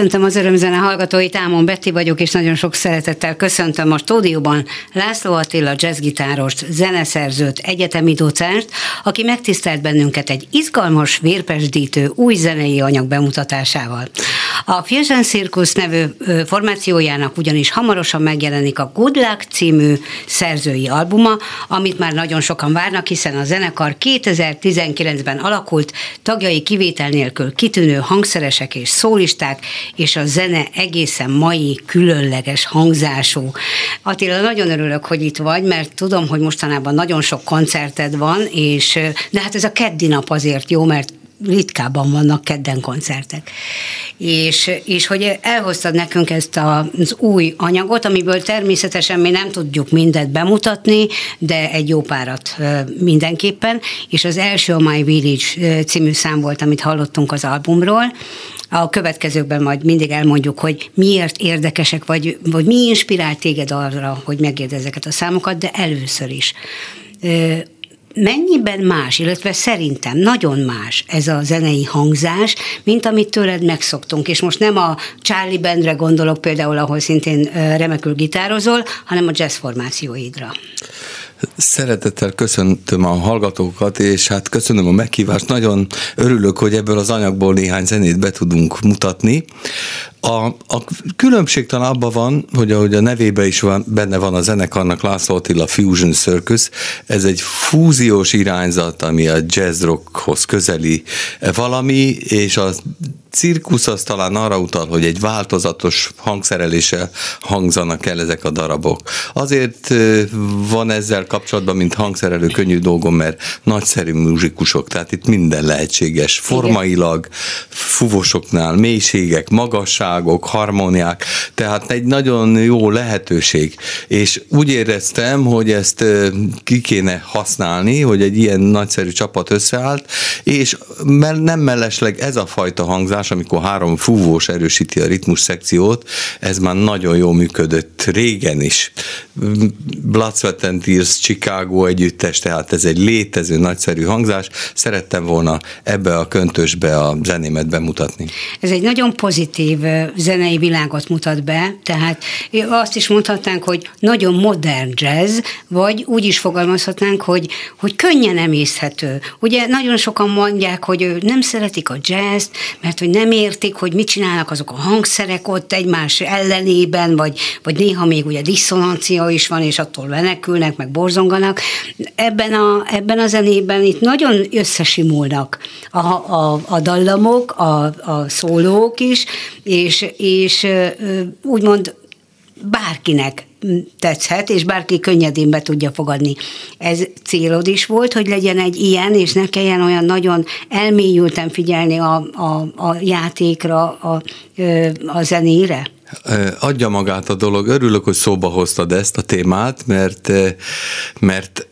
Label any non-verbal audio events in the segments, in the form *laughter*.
Köszöntöm az örömzene hallgatóit, Ámon Betty vagyok, és nagyon sok szeretettel köszöntöm a stúdióban László Attila jazzgitárost, zeneszerzőt, egyetemi docást, aki megtisztelt bennünket egy izgalmas, vérpesdítő új zenei anyag bemutatásával. A Fusion Circus nevű formációjának ugyanis hamarosan megjelenik a Good Luck című szerzői albuma, amit már nagyon sokan várnak, hiszen a zenekar 2019-ben alakult, tagjai kivétel nélkül kitűnő hangszeresek és szólisták, és a zene egészen mai, különleges hangzású. Attila, nagyon örülök, hogy itt vagy, mert tudom, hogy mostanában nagyon sok koncerted van, és de hát ez a keddi nap azért jó, mert ritkában vannak kedden koncertek. És, és hogy elhoztad nekünk ezt az új anyagot, amiből természetesen mi nem tudjuk mindet bemutatni, de egy jó párat mindenképpen, és az első a My Village című szám volt, amit hallottunk az albumról, a következőkben majd mindig elmondjuk, hogy miért érdekesek, vagy, vagy mi inspirált téged arra, hogy megérd ezeket a számokat, de először is mennyiben más, illetve szerintem nagyon más ez a zenei hangzás, mint amit tőled megszoktunk. És most nem a Charlie Bandre gondolok például, ahol szintén remekül gitározol, hanem a jazz formációidra. Szeretettel köszöntöm a hallgatókat, és hát köszönöm a meghívást. Nagyon örülök, hogy ebből az anyagból néhány zenét be tudunk mutatni. A, a különbség talán abban van, hogy ahogy a nevébe is van, benne van a zenekarnak László Attila Fusion Circus, ez egy fúziós irányzat, ami a jazz rockhoz közeli valami, és a cirkusz az talán arra utal, hogy egy változatos hangszereléssel hangzanak el ezek a darabok. Azért van ezzel kapcsolatban, mint hangszerelő könnyű dolgom, mert nagyszerű muzsikusok, tehát itt minden lehetséges. Formailag, fuvosoknál mélységek, magasságok, harmóniák, tehát egy nagyon jó lehetőség. És úgy éreztem, hogy ezt ki kéne használni, hogy egy ilyen nagyszerű csapat összeállt, és nem mellesleg ez a fajta hangzás, amikor három fúvós erősíti a ritmus szekciót, ez már nagyon jól működött régen is. Blood, Sweat Chicago együttes, tehát ez egy létező nagyszerű hangzás. Szerettem volna ebbe a köntösbe a zenémet bemutatni. Ez egy nagyon pozitív zenei világot mutat be, tehát azt is mondhatnánk, hogy nagyon modern jazz, vagy úgy is fogalmazhatnánk, hogy, hogy könnyen emészhető. Ugye nagyon sokan mondják, hogy nem szeretik a jazz, mert hogy nem értik, hogy mit csinálnak azok a hangszerek ott egymás ellenében, vagy, vagy néha még ugye diszonancia is van, és attól menekülnek, meg borzonganak. Ebben a, ebben a zenében itt nagyon összesimulnak a, a, a dallamok, a, a szólók is, és, és úgymond bárkinek tetszhet, és bárki könnyedén be tudja fogadni. Ez célod is volt, hogy legyen egy ilyen, és ne kelljen olyan nagyon elmélyülten figyelni a, a, a játékra, a, a zenére? Adja magát a dolog. Örülök, hogy szóba hoztad ezt a témát, mert, mert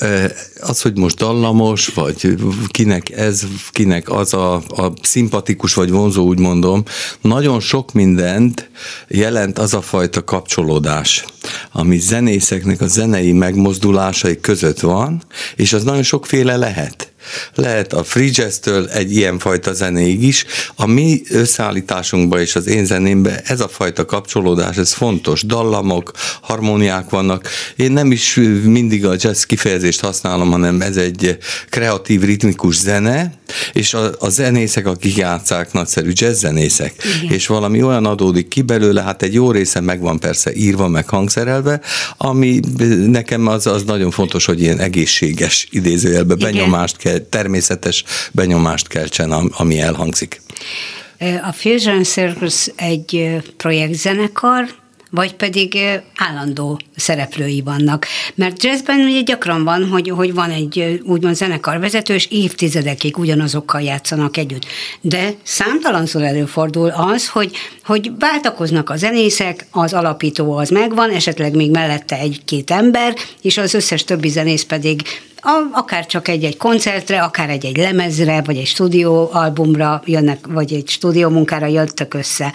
az, hogy most dallamos, vagy kinek ez, kinek az a, a szimpatikus vagy vonzó, úgy mondom, nagyon sok mindent jelent az a fajta kapcsolódás, ami zenészeknek a zenei megmozdulásai között van, és az nagyon sokféle lehet lehet a free jazz-től egy ilyen fajta zenéig is. A mi összeállításunkban és az én zenémben ez a fajta kapcsolódás, ez fontos. Dallamok, harmóniák vannak. Én nem is mindig a jazz kifejezést használom, hanem ez egy kreatív, ritmikus zene, és a, a zenészek, akik játszák, nagyszerű jazz zenészek. Igen. És valami olyan adódik ki belőle, hát egy jó része meg van persze írva, meg hangszerelve, ami nekem az, az nagyon fontos, hogy ilyen egészséges idézőjelbe benyomást kell természetes benyomást keltsen, ami elhangzik. A Fusion Circus egy projektzenekar, vagy pedig állandó szereplői vannak. Mert jazzben ugye gyakran van, hogy, hogy van egy úgymond zenekarvezető, és évtizedekig ugyanazokkal játszanak együtt. De számtalanszor előfordul az, hogy, hogy váltakoznak a zenészek, az alapító az megvan, esetleg még mellette egy-két ember, és az összes többi zenész pedig a, akár csak egy-egy koncertre, akár egy-egy lemezre, vagy egy stúdióalbumra jönnek, vagy egy stúdiómunkára jöttek össze.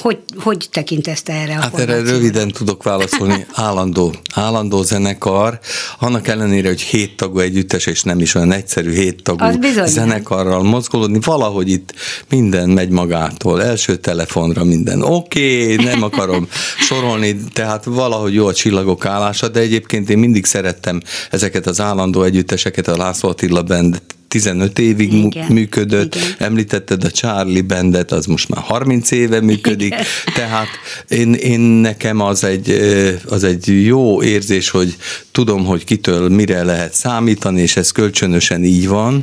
Hogy, hogy tekintesz erre a Hát erre röviden tudok válaszolni. *laughs* Állandó, állandó zenekar, annak ellenére, hogy hét tagú együttes, és nem is olyan egyszerű hét tagú zenekarral mozgolódni, valahogy itt minden megy magától, első telefonra minden. Oké, okay, nem akarom *laughs* sorolni, tehát valahogy jó a csillagok állása, de egyébként én mindig szerettem ezeket az állandó együtteseket, a László Attila Band 15 évig igen, működött, igen. említetted a Charlie Bandet, az most már 30 éve működik, igen. tehát én, én nekem az egy, az egy jó érzés, hogy tudom, hogy kitől mire lehet számítani, és ez kölcsönösen így van,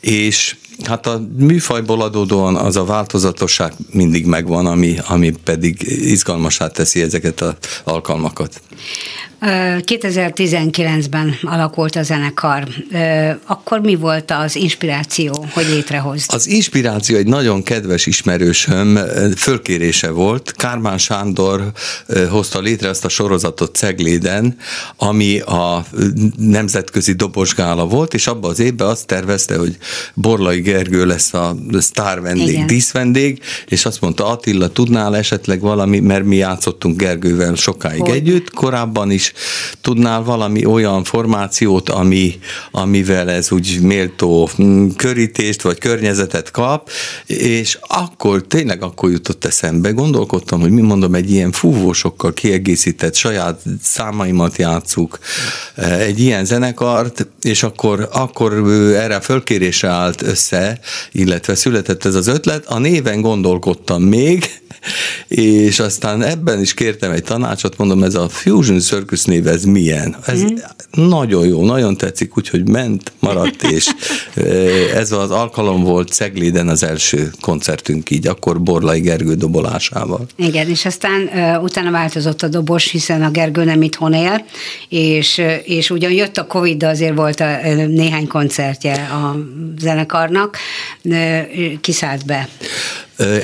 és Hát a műfajból adódóan az a változatosság mindig megvan, ami, ami pedig izgalmasá teszi ezeket az alkalmakat. 2019-ben alakult a zenekar. Akkor mi volt az inspiráció, hogy létrehozd? Az inspiráció egy nagyon kedves ismerősöm fölkérése volt. Kármán Sándor hozta létre ezt a sorozatot Cegléden, ami a nemzetközi dobosgála volt, és abban az évben azt tervezte, hogy Borlai Gergő lesz a sztár vendég, Igen. díszvendég, és azt mondta Attila, tudnál esetleg valami, mert mi játszottunk Gergővel sokáig hogy? együtt, korábban is, tudnál valami olyan formációt, ami, amivel ez úgy méltó mm, körítést vagy környezetet kap, és akkor tényleg akkor jutott eszembe, gondolkodtam, hogy mi mondom, egy ilyen fúvósokkal kiegészített saját számaimat játszuk, eh, egy ilyen zenekart, és akkor, akkor erre a fölkérésre állt össze, illetve született ez az ötlet. A néven gondolkodtam még, és aztán ebben is kértem egy tanácsot, mondom, ez a Fusion Circus név, ez milyen? Ez mm. nagyon jó, nagyon tetszik, úgyhogy ment, maradt, és *laughs* ez az alkalom volt Cegléden az első koncertünk így, akkor Borlai Gergő dobolásával. Igen, és aztán utána változott a dobos, hiszen a Gergő nem itthon él, és, és ugyan jött a Covid, de azért volt a, néhány koncertje a zenekarnak, kiszállt be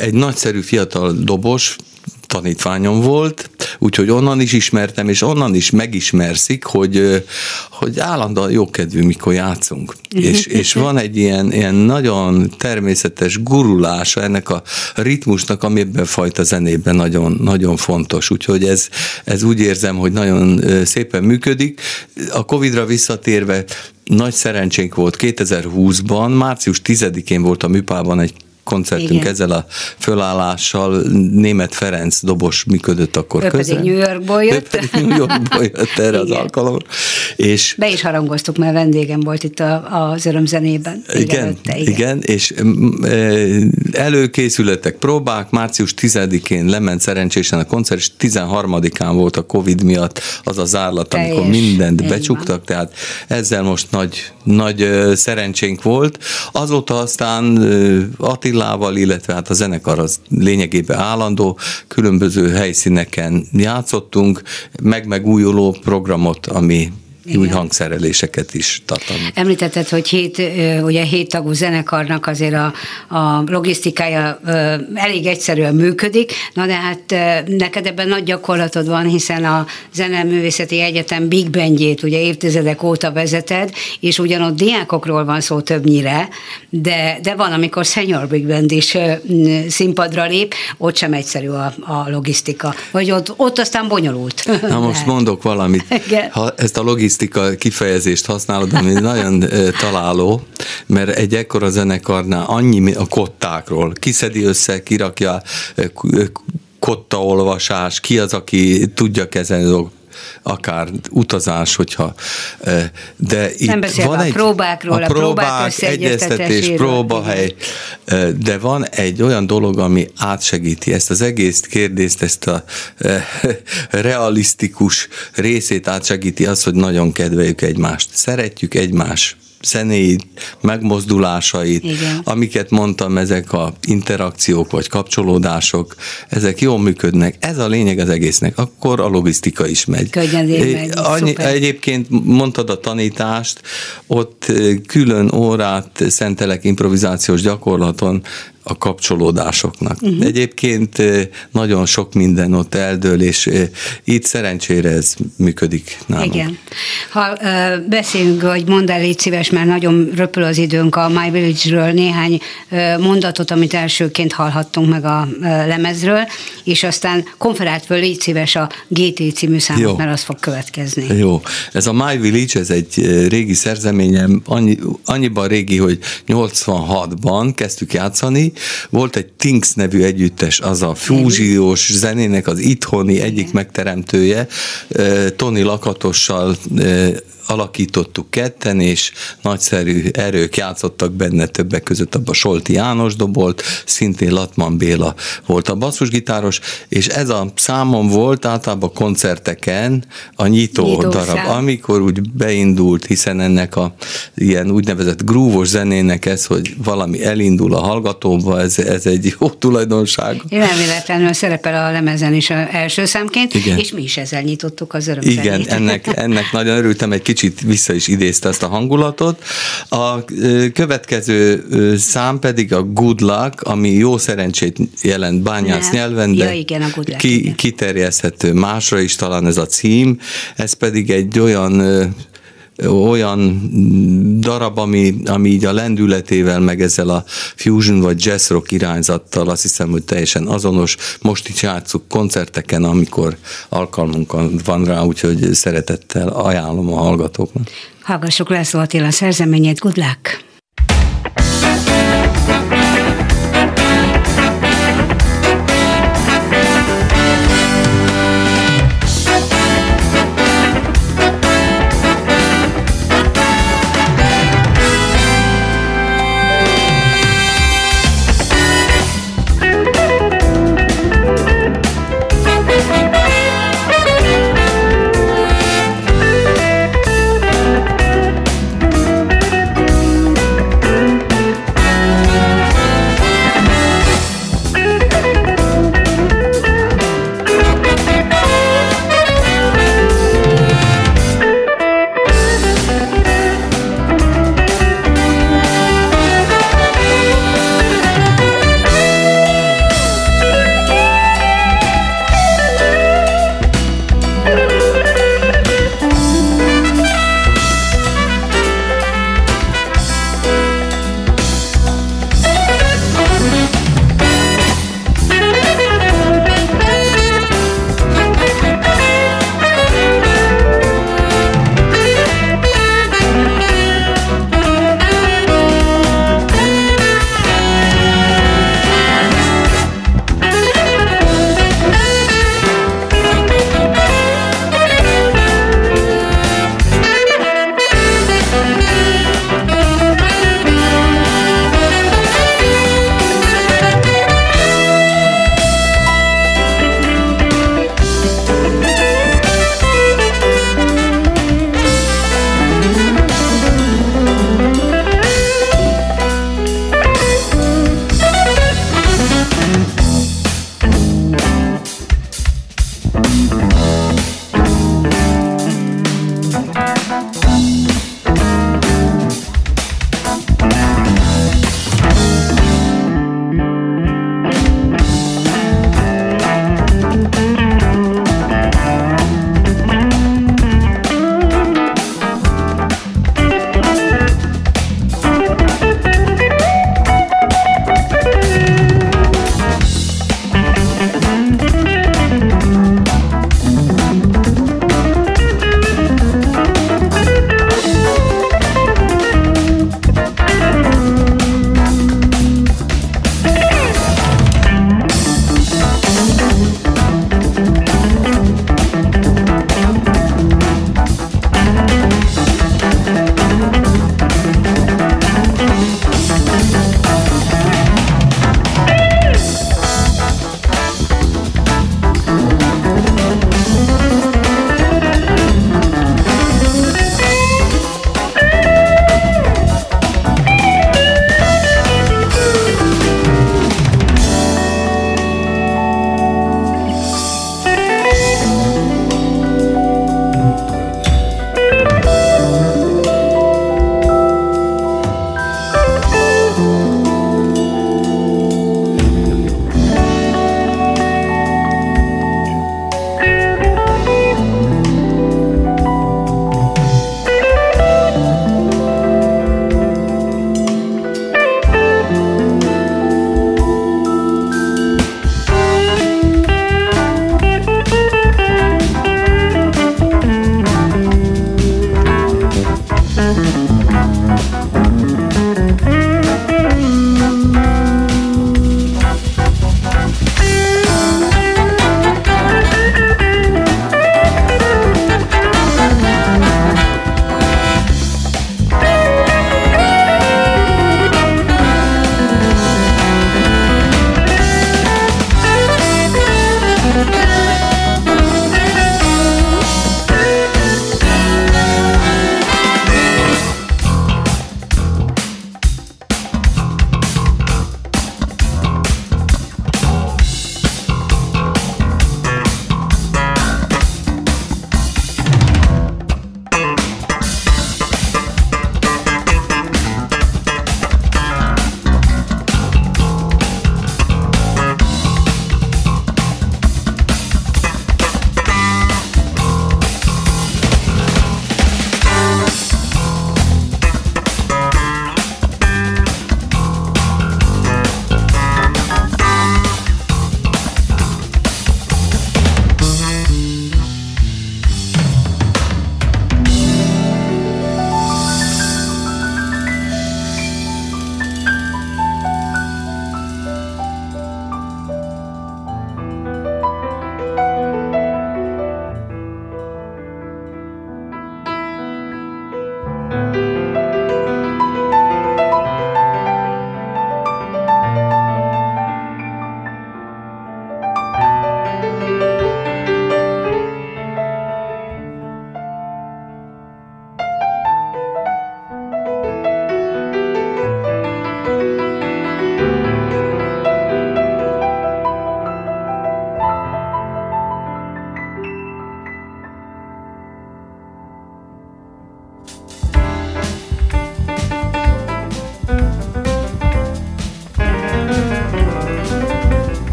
egy nagyszerű fiatal dobos, tanítványom volt, úgyhogy onnan is ismertem, és onnan is megismerszik, hogy, hogy állandóan jókedvű, mikor játszunk. és, *laughs* és van egy ilyen, ilyen nagyon természetes gurulása ennek a ritmusnak, ami ebben fajta zenében nagyon, nagyon fontos. Úgyhogy ez, ez úgy érzem, hogy nagyon szépen működik. A Covid-ra visszatérve nagy szerencsénk volt 2020-ban, március 10-én volt a Műpában egy koncertünk Igen. ezzel a fölállással német Ferenc dobos működött akkor ő közel. Pedig New Yorkból jött. Ő pedig New Yorkból jött erre Igen. az alkalomra. És Be is harangoztuk, mert vendégem volt itt a, az örömzenében. Igen, előtte, igen, igen, és előkészületek, próbák, március 10-én lement szerencsésen a koncert, és 13-án volt a Covid miatt az a zárlat, Teljes. amikor mindent becsuktak, tehát ezzel most nagy, nagy szerencsénk volt. Azóta aztán Attila Attillával, illetve hát a zenekar az lényegében állandó, különböző helyszíneken játszottunk, meg megújuló programot, ami igen. új hangszereléseket is tartalmaz. Említetted, hogy hét, ugye hét tagú zenekarnak azért a, a logisztikája elég egyszerűen működik, na de hát neked ebben nagy gyakorlatod van, hiszen a Zeneművészeti Egyetem Big Bandjét ugye évtizedek óta vezeted, és ugyanott diákokról van szó többnyire, de, de van, amikor senior Big Band is színpadra lép, ott sem egyszerű a, a logisztika, vagy ott, ott aztán bonyolult. Na most *laughs* mondok valamit. Ha ezt a logisztikát stilisztika kifejezést használod, ami nagyon találó, mert egy ekkora zenekarnál annyi a kottákról, kiszedi össze, kirakja kottaolvasás, ki az, aki tudja kezelni dolgokat, akár utazás, hogyha de itt van a egy próbákról, a, próbák, a egyeztetés, próbahely, de van egy olyan dolog, ami átsegíti ezt az egész kérdést, ezt a *laughs* realisztikus részét átsegíti az, hogy nagyon kedveljük egymást. Szeretjük egymás zenéit, megmozdulásait, Igen. amiket mondtam, ezek a interakciók vagy kapcsolódások, ezek jól működnek. Ez a lényeg az egésznek. Akkor a logisztika is megy. megy. Annyi, egyébként mondtad a tanítást, ott külön órát szentelek improvizációs gyakorlaton, a kapcsolódásoknak. Uh-huh. Egyébként nagyon sok minden ott eldől, és itt szerencsére ez működik nálunk. Igen. Ha uh, beszélünk, hogy mondd el, légy szíves, mert nagyon röpül az időnk a My Village-ről néhány uh, mondatot, amit elsőként hallhattunk meg a uh, lemezről, és aztán konferált föl, légy szíves a GT című számot, Jó. mert az fog következni. Jó. Ez a My Village, ez egy régi szerzeményem, annyi, annyiban régi, hogy 86-ban kezdtük játszani, volt egy Things nevű együttes, az a fúziós zenének az itthoni egyik megteremtője, Tony Lakatossal alakítottuk ketten, és nagyszerű erők játszottak benne, többek között abban Solti János dobolt, szintén Latman Béla volt a basszusgitáros, és ez a számom volt általában koncerteken a nyitó, nyitó darab, amikor úgy beindult, hiszen ennek a ilyen úgynevezett grúvos zenének ez, hogy valami elindul a hallgatóba, ez, ez egy *laughs* jó tulajdonság. Nem véletlenül szerepel a lemezen is első számként, Igen. és mi is ezzel nyitottuk az örömzenét. Igen, ennek, ennek nagyon örültem, egy kicsit vissza is idézte ezt a hangulatot. A következő szám pedig a Good Luck, ami jó szerencsét jelent bányász ne. nyelven, de ja, igen, a good luck, ki, igen. kiterjeszthető másra is talán ez a cím. Ez pedig egy olyan olyan darab, ami, ami így a lendületével, meg ezzel a fusion vagy jazz rock irányzattal azt hiszem, hogy teljesen azonos. Most is játszuk koncerteken, amikor alkalmunk van rá, úgyhogy szeretettel ajánlom a hallgatóknak. Hallgassuk László Attila szerzeményét, good luck!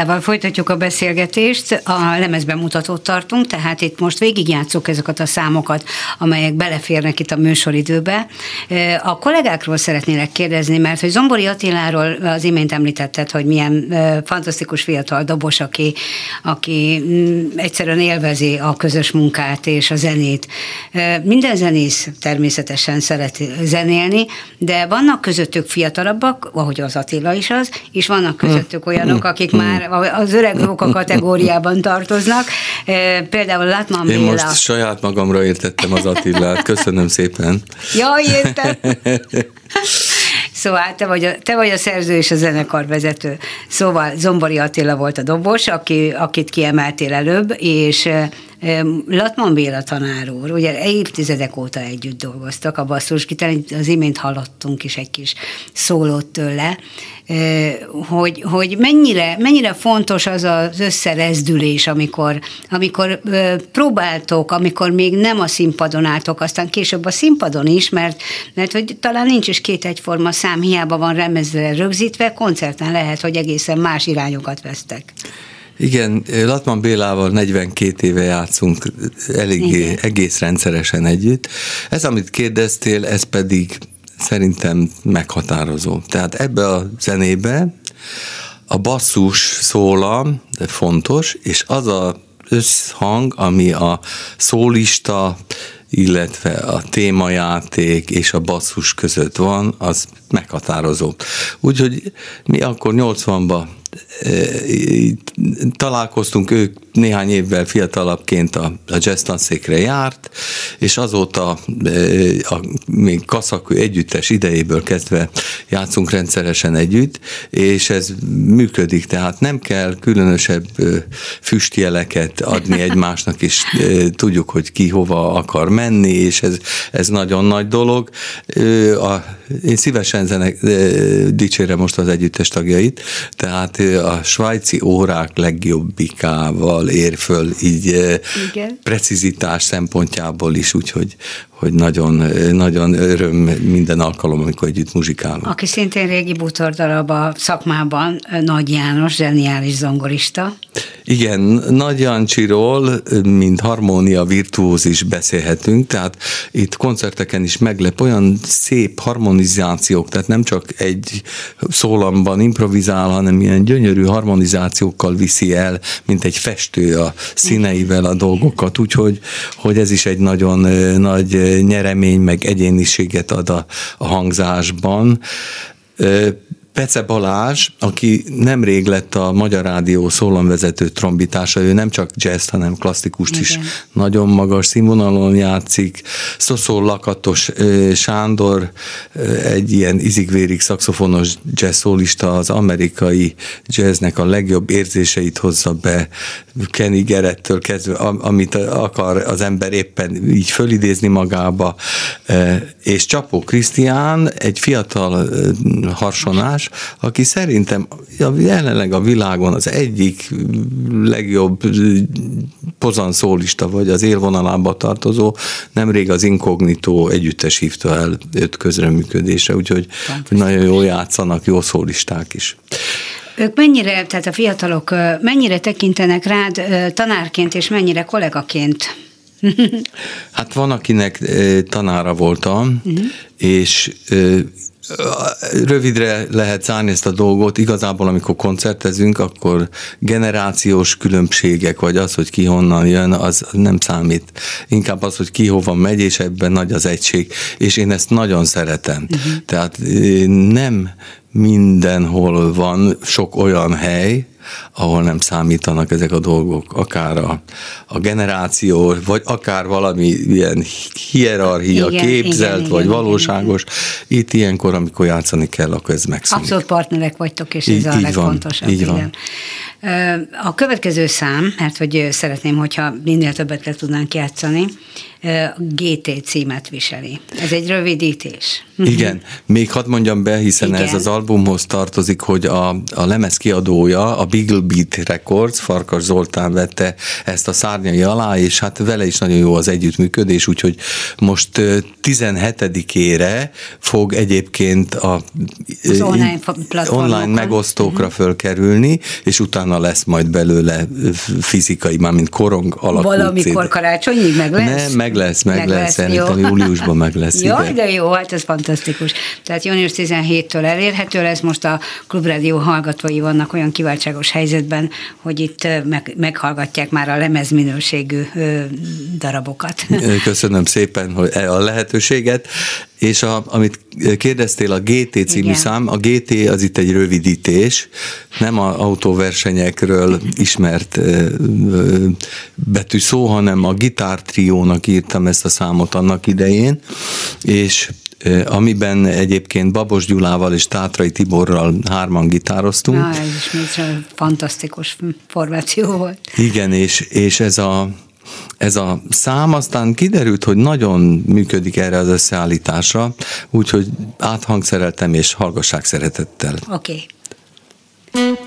Attilával folytatjuk a beszélgetést, a lemezben mutatót tartunk, tehát itt most végigjátszuk ezeket a számokat, amelyek beleférnek itt a műsoridőbe. A kollégákról szeretnélek kérdezni, mert hogy Zombori Attiláról az imént említetted, hogy milyen fantasztikus fiatal dobos, aki, aki mm, egyszerűen élvezi a közös munkát és a zenét. Minden zenész természetesen szeret zenélni, de vannak közöttük fiatalabbak, ahogy az Attila is az, és vannak közöttük olyanok, akik már az öreg róka kategóriában tartoznak. Például Latman Én Béla. most saját magamra értettem az Attilát, köszönöm szépen. Jaj, értem. Szóval te vagy, a, te vagy a szerző és a zenekar vezető. Szóval Zombori Attila volt a dobos, aki, akit kiemeltél előbb, és Latman Béla tanár úr, ugye évtizedek óta együtt dolgoztak a basszusgitár, az imént hallottunk is egy kis szólót tőle, hogy, hogy mennyire, mennyire fontos az az összerezdülés, amikor, amikor próbáltok, amikor még nem a színpadon álltok, aztán később a színpadon is, mert, mert hogy talán nincs is két egyforma szám, hiába van remezve rögzítve, koncerten lehet, hogy egészen más irányokat vesztek. Igen, Latman Bélával 42 éve játszunk eléggé, egész rendszeresen együtt. Ez, amit kérdeztél, ez pedig szerintem meghatározó. Tehát ebbe a zenébe a basszus szólam fontos, és az a összhang, ami a szólista, illetve a témajáték és a basszus között van, az meghatározó. Úgyhogy mi akkor 80-ban találkoztunk, ők néhány évvel fiatalabbként a, a jazz tanszékre járt, és azóta a, még kaszakő együttes idejéből kezdve játszunk rendszeresen együtt, és ez működik, tehát nem kell különösebb füstjeleket adni egymásnak, és tudjuk, hogy ki hova akar menni, és ez, ez nagyon nagy dolog. A, én szívesen zenek, dicsérem most az együttes tagjait, tehát a svájci órák legjobbikával ér föl, így Igen. precizitás szempontjából is, úgyhogy hogy nagyon, nagyon öröm minden alkalom, amikor együtt muzsikálunk. Aki szintén régi bútordarab a szakmában, Nagy János, zseniális zongorista. Igen, Nagy Jancsiról, mint harmónia virtuóz is beszélhetünk, tehát itt koncerteken is meglep olyan szép harmonizációk, tehát nem csak egy szólamban improvizál, hanem ilyen gyönyörű harmonizációkkal viszi el, mint egy festő a színeivel a dolgokat, úgyhogy hogy ez is egy nagyon nagy nyeremény, meg egyéniséget ad a, a hangzásban. Pece Balázs, aki nemrég lett a Magyar Rádió szólamvezető trombitása, ő nem csak jazz, hanem klasszikust Igen. is nagyon magas színvonalon játszik. Szoszó Lakatos Sándor, egy ilyen izigvérig szakszofonos jazz szólista, az amerikai jazznek a legjobb érzéseit hozza be, Kenny Gerettől kezdve, amit akar az ember éppen így fölidézni magába, és Csapó Krisztián, egy fiatal harsonás, aki szerintem jelenleg a világon az egyik legjobb pozanszólista, vagy az élvonalába tartozó, nemrég az Inkognitó együttes hívta el őt közreműködésre, úgyhogy nagyon jól játszanak, jó szólisták is. Ők mennyire, tehát a fiatalok mennyire tekintenek rád tanárként, és mennyire kollégaként? *laughs* hát van, akinek tanára voltam, uh-huh. és rövidre lehet zárni ezt a dolgot, igazából amikor koncertezünk, akkor generációs különbségek, vagy az, hogy ki honnan jön, az nem számít. Inkább az, hogy ki hova megy, és ebben nagy az egység, és én ezt nagyon szeretem. Uh-huh. Tehát nem mindenhol van sok olyan hely, ahol nem számítanak ezek a dolgok, akár a, a generáció, vagy akár valami ilyen hierarchia, igen, képzelt, igen, vagy igen, valóságos. Igen. Itt ilyenkor, amikor játszani kell, akkor ez megszűnik. Abszolút partnerek vagytok, és így, ez a legfontosabb. Van, így van. Igen. A következő szám, mert hogy szeretném, hogyha minél többet le tudnánk játszani, GT címet viseli. Ez egy rövidítés. Mhm. Igen, még hadd mondjam be, hiszen Igen. ez az albumhoz tartozik, hogy a, a lemez kiadója, a Beagle Beat Records, Farkas Zoltán vette ezt a szárnyai alá, és hát vele is nagyon jó az együttműködés, úgyhogy most 17-ére fog egyébként a az online, online megosztókra uh-huh. fölkerülni, és utána lesz majd belőle fizikai, mármint korong alakú Valamikor karácsonyig meg lesz? Nem, meg lesz, meg, meg lesz, lesz szerintem jó. júliusban meg *laughs* lesz. Jó, de jó, hát ez fantasztikus. Tehát június 17-től elérhető lesz, most a Klubrádió hallgatói vannak olyan kiváltságos helyzetben, hogy itt meg, meghallgatják már a lemezminőségű darabokat. Köszönöm szépen hogy e a lehetőséget. És a, amit kérdeztél, a GT című Igen. szám, a GT az itt egy rövidítés, nem a autóversenyekről ismert betű szó, hanem a gitártriónak írtam ezt a számot annak idején, és amiben egyébként Babos Gyulával és Tátrai Tiborral hárman gitároztunk. Na, ez is fantasztikus formáció volt. Igen, és, és ez a ez a szám aztán kiderült, hogy nagyon működik erre az összeállításra, úgyhogy áthangszereltem és hallgassák szeretettel. Oké. Okay.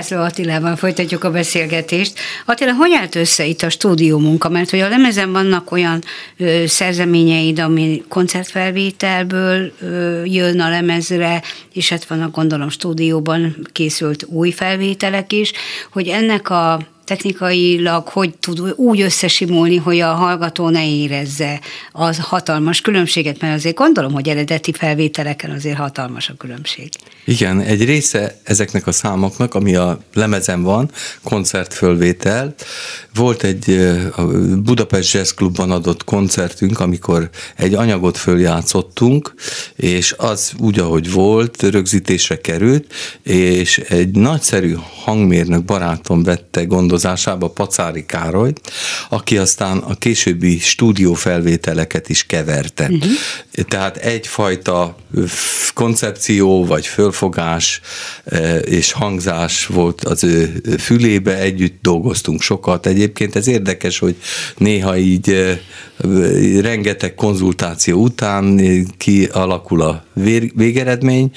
László Attilával folytatjuk a beszélgetést. Attila, hogy állt össze itt a stúdió munka? Mert hogy a lemezen vannak olyan ö, szerzeményeid, ami koncertfelvételből ö, jön a lemezre, és hát vannak gondolom stúdióban készült új felvételek is, hogy ennek a technikailag hogy tud úgy összesimulni, hogy a hallgató ne érezze az hatalmas különbséget, mert azért gondolom, hogy eredeti felvételeken azért hatalmas a különbség. Igen, egy része ezeknek a számoknak, ami a lemezen van, koncertfölvétel, volt egy a Budapest Jazz Clubban adott koncertünk, amikor egy anyagot följátszottunk, és az úgy, ahogy volt, rögzítésre került, és egy nagyszerű hangmérnök barátom vette gondozásába Pacári Károly, aki aztán a későbbi stúdiófelvételeket is keverte. Uh-huh. Tehát egyfajta koncepció, vagy fölfogás és hangzás volt az ő fülébe, együtt dolgoztunk sokat. Egyébként ez érdekes, hogy néha így rengeteg konzultáció után kialakul a végeredmény,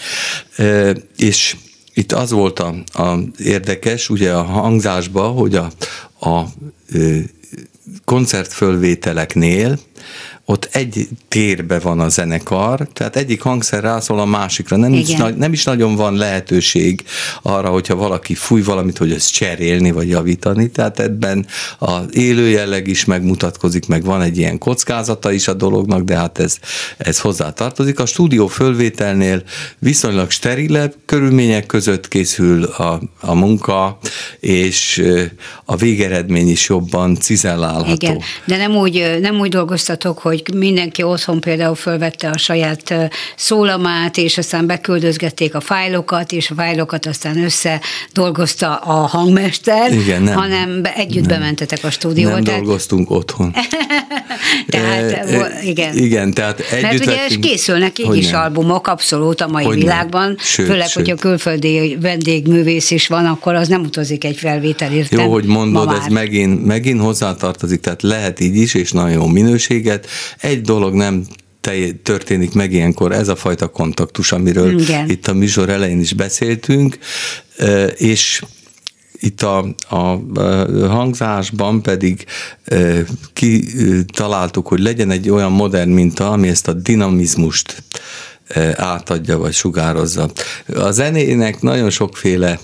és itt az volt a, a érdekes, ugye a hangzásba, hogy a, a koncertfölvételeknél ott egy térbe van a zenekar, tehát egyik hangszer rászól a másikra, nem is, nem is nagyon van lehetőség arra, hogyha valaki fúj valamit, hogy ezt cserélni vagy javítani, tehát ebben az élő jelleg is megmutatkozik, meg van egy ilyen kockázata is a dolognak, de hát ez, ez hozzá tartozik. A stúdió fölvételnél viszonylag sterilebb körülmények között készül a, a munka, és a végeredmény is jobban cizellálható. Igen, de nem úgy, nem úgy dolgoztatok, hogy hogy mindenki otthon például fölvette a saját szólamát, és aztán beküldözgették a fájlokat, és a fájlokat aztán össze dolgozta a hangmester, Igen, nem, hanem együtt nem, bementetek a stúdióba. Nem tehát... dolgoztunk otthon. *laughs* *laughs* tehát, igen. Igen, tehát együtt Mert ugye vettünk, készülnek így is nem. albumok abszolút a mai hogy világban, sőt, főleg, sőt. hogyha külföldi vendégművész is van, akkor az nem utazik egy felvételért. Jó, hogy mondod, ez megint, megint hozzátartozik, tehát lehet így is, és nagyon jó minőséget, egy dolog nem történik meg ilyenkor, ez a fajta kontaktus, amiről Igen. itt a műsor elején is beszéltünk, és itt a, a hangzásban pedig kitaláltuk, hogy legyen egy olyan modern minta, ami ezt a dinamizmust átadja vagy sugározza. A zenének nagyon sokféle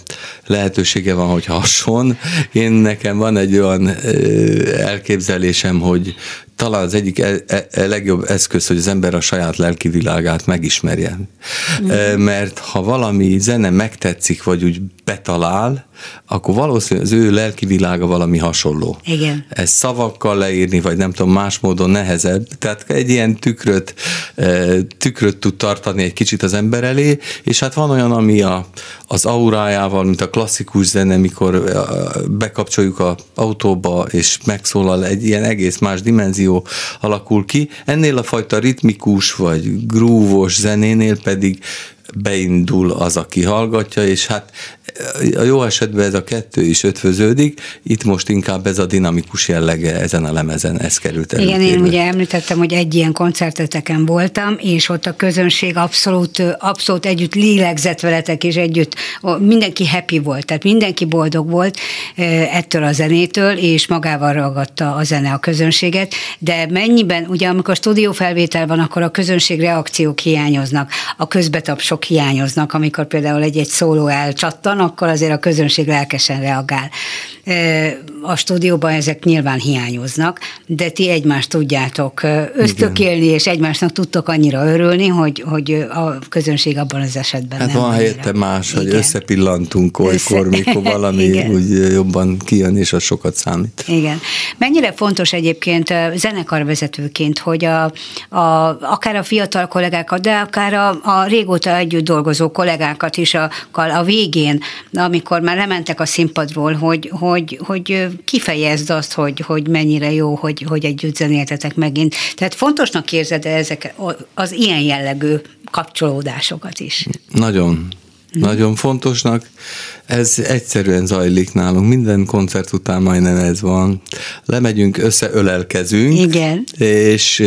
lehetősége van, hogy hason. Én nekem van egy olyan elképzelésem, hogy talán az egyik e, e, e, legjobb eszköz, hogy az ember a saját lelki világát megismerje. Mm. Mert ha valami zene megtetszik, vagy úgy betalál, akkor valószínűleg az ő lelki világa valami hasonló. Igen. Ez szavakkal leírni, vagy nem tudom, más módon nehezebb. Tehát egy ilyen tükröt, tükröt tud tartani egy kicsit az ember elé, és hát van olyan, ami a, az aurájával, mint a klasszikus zene, mikor bekapcsoljuk a autóba, és megszólal egy ilyen egész más dimenzió alakul ki. Ennél a fajta ritmikus vagy grúvos zenénél pedig beindul az, aki hallgatja, és hát a jó esetben ez a kettő is ötvöződik, itt most inkább ez a dinamikus jellege ezen a lemezen, ez került elő. Igen, én ugye említettem, hogy egy ilyen koncerteteken voltam, és ott a közönség abszolút, abszolút együtt lélegzett veletek, és együtt mindenki happy volt, tehát mindenki boldog volt ettől a zenétől, és magával ragadta a zene a közönséget, de mennyiben, ugye amikor stúdiófelvétel van, akkor a közönség reakciók hiányoznak, a közbetapsok hiányoznak, amikor például egy-egy szóló elcsattan, akkor azért a közönség lelkesen reagál. A stúdióban ezek nyilván hiányoznak, de ti egymást tudjátok ösztökélni, és egymásnak tudtok annyira örülni, hogy, hogy a közönség abban az esetben Hát nem van helyette más, Igen. hogy összepillantunk olykor, Össze... mikor valami *laughs* Igen. úgy jobban kijön, és az sokat számít. Igen. Mennyire fontos egyébként zenekarvezetőként, hogy a, a, akár a fiatal kollégákat, de akár a, a régóta együtt dolgozó kollégákat is a, a végén amikor már lementek a színpadról, hogy, hogy, hogy kifejezd azt, hogy, hogy mennyire jó, hogy, hogy együtt zenéltetek megint. Tehát fontosnak érzed -e ezek az ilyen jellegű kapcsolódásokat is? Nagyon. Hm. Nagyon fontosnak. Ez egyszerűen zajlik nálunk. Minden koncert után majdnem ez van. Lemegyünk, összeölelkezünk. Igen. És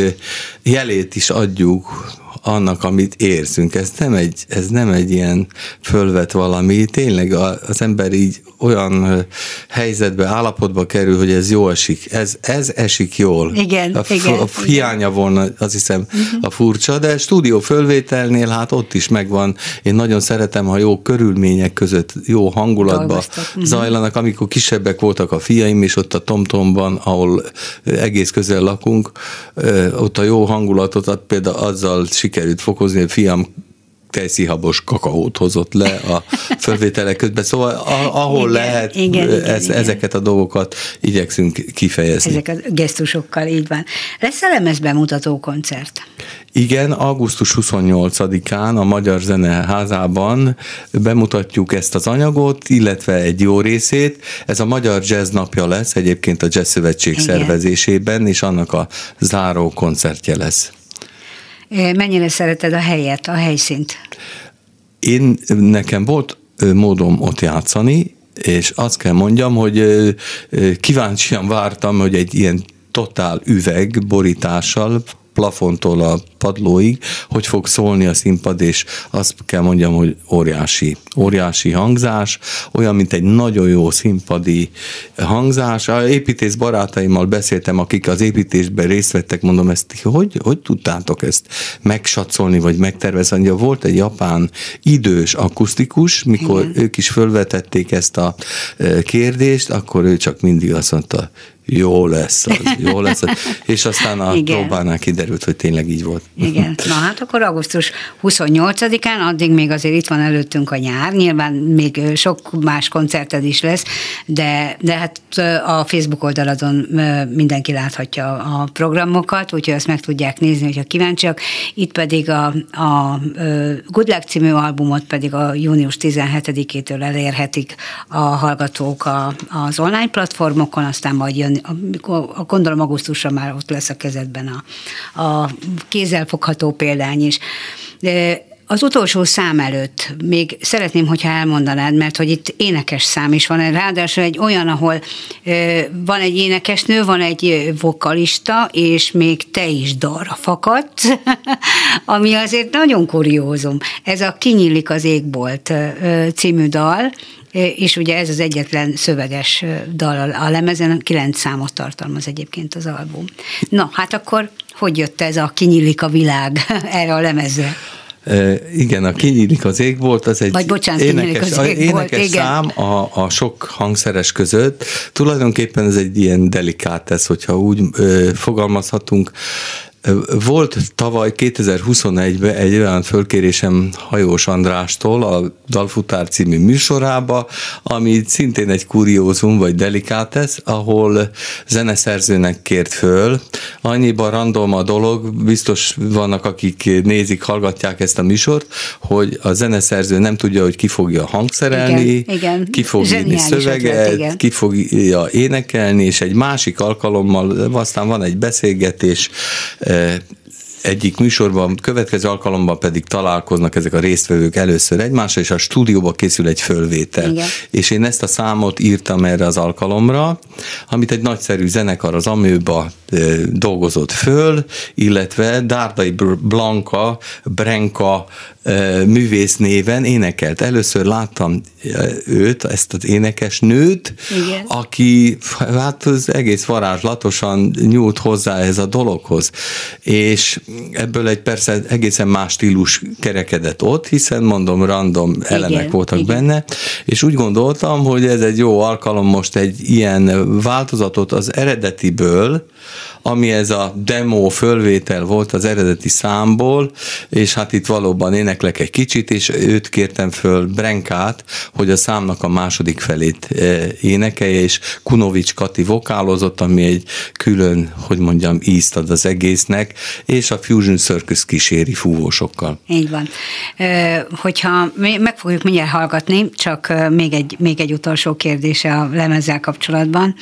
jelét is adjuk annak, amit érzünk. Ez nem egy, ez nem egy ilyen fölvet valami, tényleg az ember így olyan helyzetbe, állapotba kerül, hogy ez jó esik. Ez, ez esik jól. Igen, a, igen. A hiánya volna, azt hiszem, uh-huh. a furcsa, de stúdió fölvételnél hát ott is megvan. Én nagyon szeretem, ha jó körülmények között, jó hangulatba uh-huh. zajlanak. Amikor kisebbek voltak a fiaim, és ott a Tomtomban, ahol egész közel lakunk, ott a jó hangulatot például azzal sikerült fokozni, hogy fiam tejszíhabos kakaót hozott le a fölvételek közben, szóval ahol igen, lehet igen, igen, ez, igen. ezeket a dolgokat igyekszünk kifejezni. Ezek a gesztusokkal, így van. Lesz a lemezbemutató koncert? Igen, augusztus 28-án a Magyar Zeneházában bemutatjuk ezt az anyagot, illetve egy jó részét. Ez a Magyar Jazz napja lesz, egyébként a Jazz Szövetség Igen. szervezésében, és annak a záró koncertje lesz. Mennyire szereted a helyet, a helyszínt? Én, nekem volt módom ott játszani, és azt kell mondjam, hogy kíváncsian vártam, hogy egy ilyen totál üveg borítással plafontól a padlóig, hogy fog szólni a színpad, és azt kell mondjam, hogy óriási, óriási hangzás, olyan, mint egy nagyon jó színpadi hangzás. A építész barátaimmal beszéltem, akik az építésben részt vettek, mondom, ezt hogy, hogy tudtátok ezt megsatszolni, vagy megtervezni? Volt egy japán idős akusztikus, mikor Igen. ők is fölvetették ezt a e, kérdést, akkor ő csak mindig azt mondta, jó lesz az, jó lesz az. *laughs* És aztán a Igen. próbánál kiderült, hogy tényleg így volt. Igen. *laughs* Na hát akkor augusztus 28-án, addig még azért itt van előttünk a nyár, nyilván még sok más koncerted is lesz, de, de hát a Facebook oldaladon mindenki láthatja a programokat, úgyhogy azt meg tudják nézni, hogyha kíváncsiak. Itt pedig a, a Good Luck című albumot pedig a június 17-től elérhetik a hallgatók a, az online platformokon, aztán majd jön, amikor, gondolom augusztusra már ott lesz a kezedben a, a kézzelfogható példány is. De az utolsó szám előtt még szeretném, hogyha elmondanád, mert hogy itt énekes szám is van, ráadásul egy olyan, ahol van egy énekesnő, van egy vokalista, és még te is dalra fakadsz, *laughs* ami azért nagyon kuriózum. Ez a Kinyílik az égbolt ö, című dal, és ugye ez az egyetlen szöveges dal a lemezen, kilenc számot tartalmaz egyébként az album. Na, hát akkor hogy jött ez a kinyílik a világ *laughs* erre a lemezre? igen, a Kinyílik az égbolt, az egy Vagy bocsánat, énekes, az égbolt, énekes igen. szám a, a sok hangszeres között. Tulajdonképpen ez egy ilyen delikátesz, hogyha úgy ö, fogalmazhatunk. Volt tavaly 2021-ben egy olyan fölkérésem Hajós Andrástól a Dalfutár című műsorába, ami szintén egy kuriózum vagy delikátesz, ahol zeneszerzőnek kért föl. Annyiban random a dolog, biztos vannak, akik nézik, hallgatják ezt a műsort, hogy a zeneszerző nem tudja, hogy ki fogja hangszerelni, igen, igen. ki fog írni szöveget, ötlet, ki fogja énekelni, és egy másik alkalommal aztán van egy beszélgetés, egyik műsorban, következő alkalommal pedig találkoznak ezek a résztvevők először egymással, és a stúdióba készül egy fölvétel. Igen. És én ezt a számot írtam erre az alkalomra, amit egy nagyszerű zenekar az Amőba dolgozott föl, illetve Dárdai Blanka, Brenka művész néven énekelt. Először láttam őt, ezt az énekes nőt, Igen. aki hát az egész varázslatosan nyúlt hozzá ez a dologhoz. És ebből egy persze egészen más stílus kerekedett ott, hiszen mondom, random elemek Igen. voltak Igen. benne, és úgy gondoltam, hogy ez egy jó alkalom most egy ilyen változatot az eredetiből, ami ez a demo fölvétel volt az eredeti számból, és hát itt valóban éneklek egy kicsit, és őt kértem föl Brenkát, hogy a számnak a második felét e, énekelje, és Kunovics Kati vokálozott, ami egy külön, hogy mondjam, ízt ad az egésznek, és a Fusion Circus kíséri fúvósokkal. Így van. Hogyha meg fogjuk mindjárt hallgatni, csak még egy, még egy utolsó kérdése a lemezzel kapcsolatban,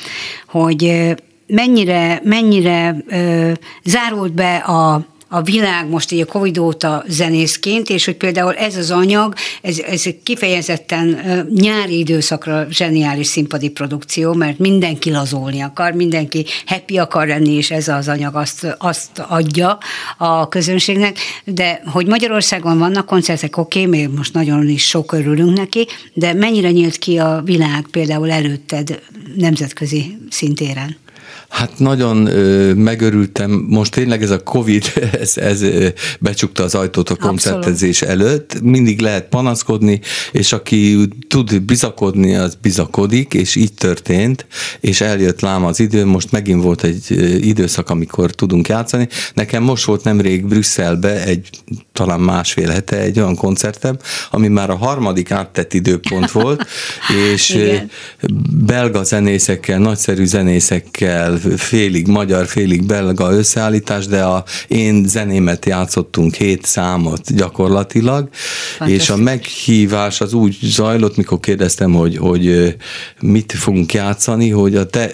hogy mennyire, mennyire ö, zárult be a a világ most így a Covid óta zenészként, és hogy például ez az anyag, ez, ez kifejezetten nyári időszakra zseniális színpadi produkció, mert mindenki lazolni akar, mindenki happy akar lenni, és ez az anyag azt, azt adja a közönségnek, de hogy Magyarországon vannak koncertek, oké, okay, még most nagyon is sok örülünk neki, de mennyire nyílt ki a világ például előtted nemzetközi szintéren? Hát nagyon ö, megörültem, most tényleg ez a Covid, *laughs* ez, ez becsukta az ajtót a koncertezés előtt, mindig lehet panaszkodni, és aki tud bizakodni, az bizakodik, és így történt, és eljött lám az idő, most megint volt egy időszak, amikor tudunk játszani. Nekem most volt nemrég Brüsszelbe egy talán másfél hete egy olyan koncertem, ami már a harmadik áttett időpont volt, *laughs* és Igen. belga zenészekkel, nagyszerű zenészekkel, félig magyar, félig belga összeállítás, de a én zenémet játszottunk hét számot gyakorlatilag, és a meghívás az úgy zajlott, mikor kérdeztem, hogy, hogy mit fogunk játszani, hogy a te,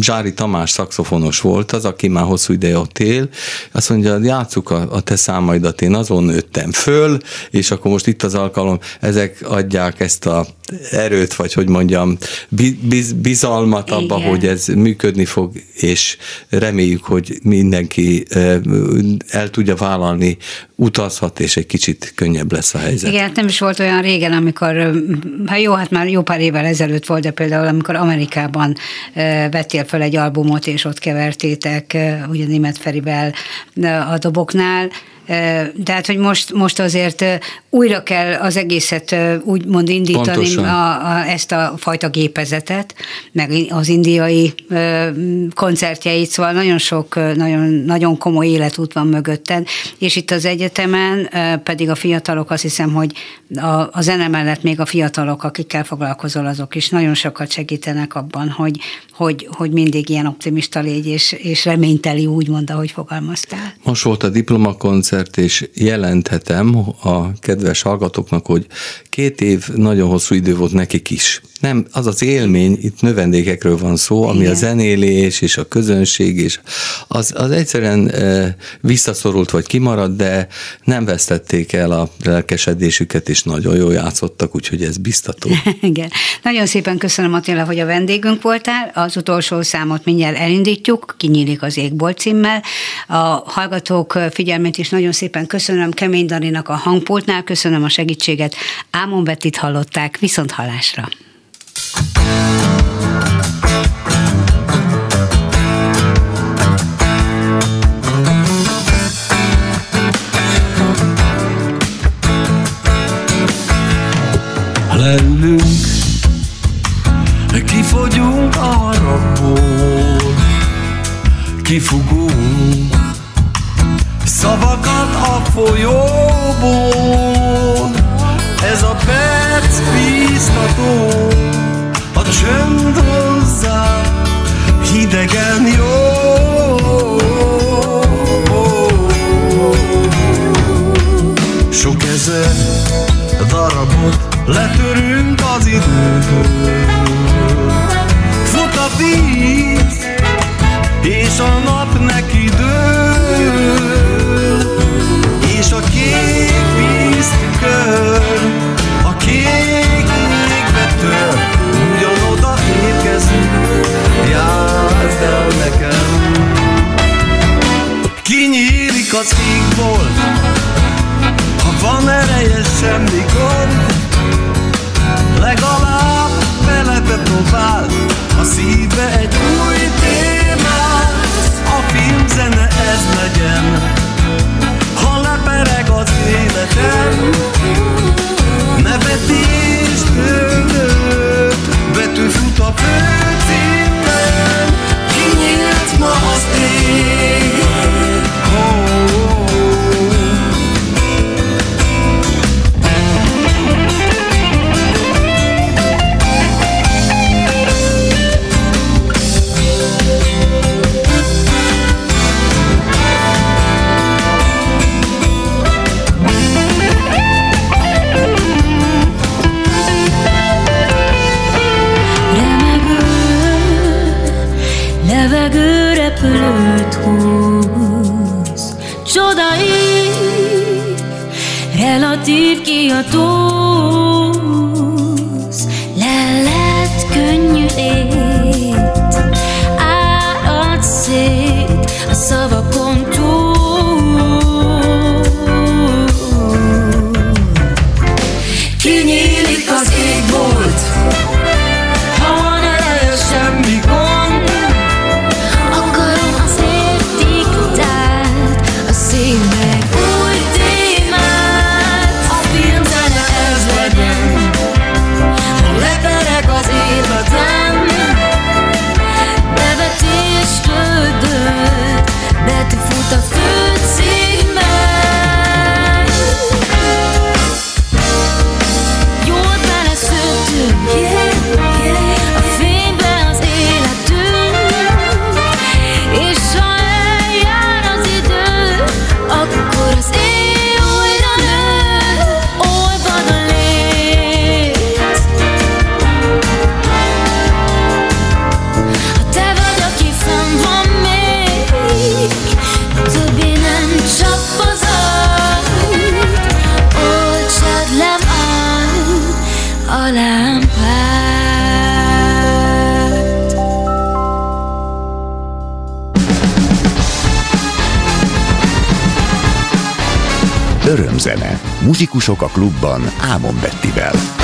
Zsári Tamás szakszofonos volt az, aki már hosszú ideje ott él, azt mondja, játsszuk a, a te számaidat, én azon nőttem föl, és akkor most itt az alkalom, ezek adják ezt a erőt, vagy hogy mondjam, biz, bizalmat abba, Igen. hogy ez működni fog, és reméljük, hogy mindenki el tudja vállalni, utazhat, és egy kicsit könnyebb lesz a helyzet. Igen, hát nem is volt olyan régen, amikor, hát jó, hát már jó pár évvel ezelőtt volt, de például amikor Amerikában vettél fel egy albumot, és ott kevertétek, ugye német Ferivel a doboknál, de hát, hogy most, most azért újra kell az egészet úgymond indítani, a, a, ezt a fajta gépezetet, meg az indiai koncertjeit, szóval nagyon sok, nagyon, nagyon komoly életút van mögötted, és itt az egyetemen pedig a fiatalok, azt hiszem, hogy a, a zene mellett még a fiatalok, akikkel foglalkozol, azok is nagyon sokat segítenek abban, hogy, hogy, hogy mindig ilyen optimista légy, és, és reményteli, úgymond, ahogy fogalmaztál. Most volt a diplomakoncert, és jelenthetem a kedves hallgatóknak, hogy két év nagyon hosszú idő volt nekik is nem, az az élmény, itt növendékekről van szó, ami Igen. a zenélés és a közönség, és az, az egyszerűen e, visszaszorult vagy kimaradt, de nem vesztették el a lelkesedésüket, és nagyon jól játszottak, úgyhogy ez biztató. *laughs* Igen. Nagyon szépen köszönöm Attila, hogy a vendégünk voltál. Az utolsó számot mindjárt elindítjuk, kinyílik az égbolt címmel. A hallgatók figyelmét is nagyon nagyon szépen köszönöm Kemény Daninak a hangpultnál, köszönöm a segítséget. Ámon Betit hallották, viszont halásra. leülünk, kifogyunk a harapból, kifogunk. Szavakat a folyóból. Ez a perc bíztató A csönd hozzá hidegen jó. Sok ezer darabot letörünk az időből. Fut a víz, Égból Ha van ereje semmi gond. Legalább velete próbál A szíve egy új témát. A filmzene ez legyen Ha lepereg az életem. Nevetés tőlő Betű fut a főcímen Kinyílt ma az روز جدایی رلاتیو کیا تو Örömzene. Muzsikusok a klubban Ámon Bettivel.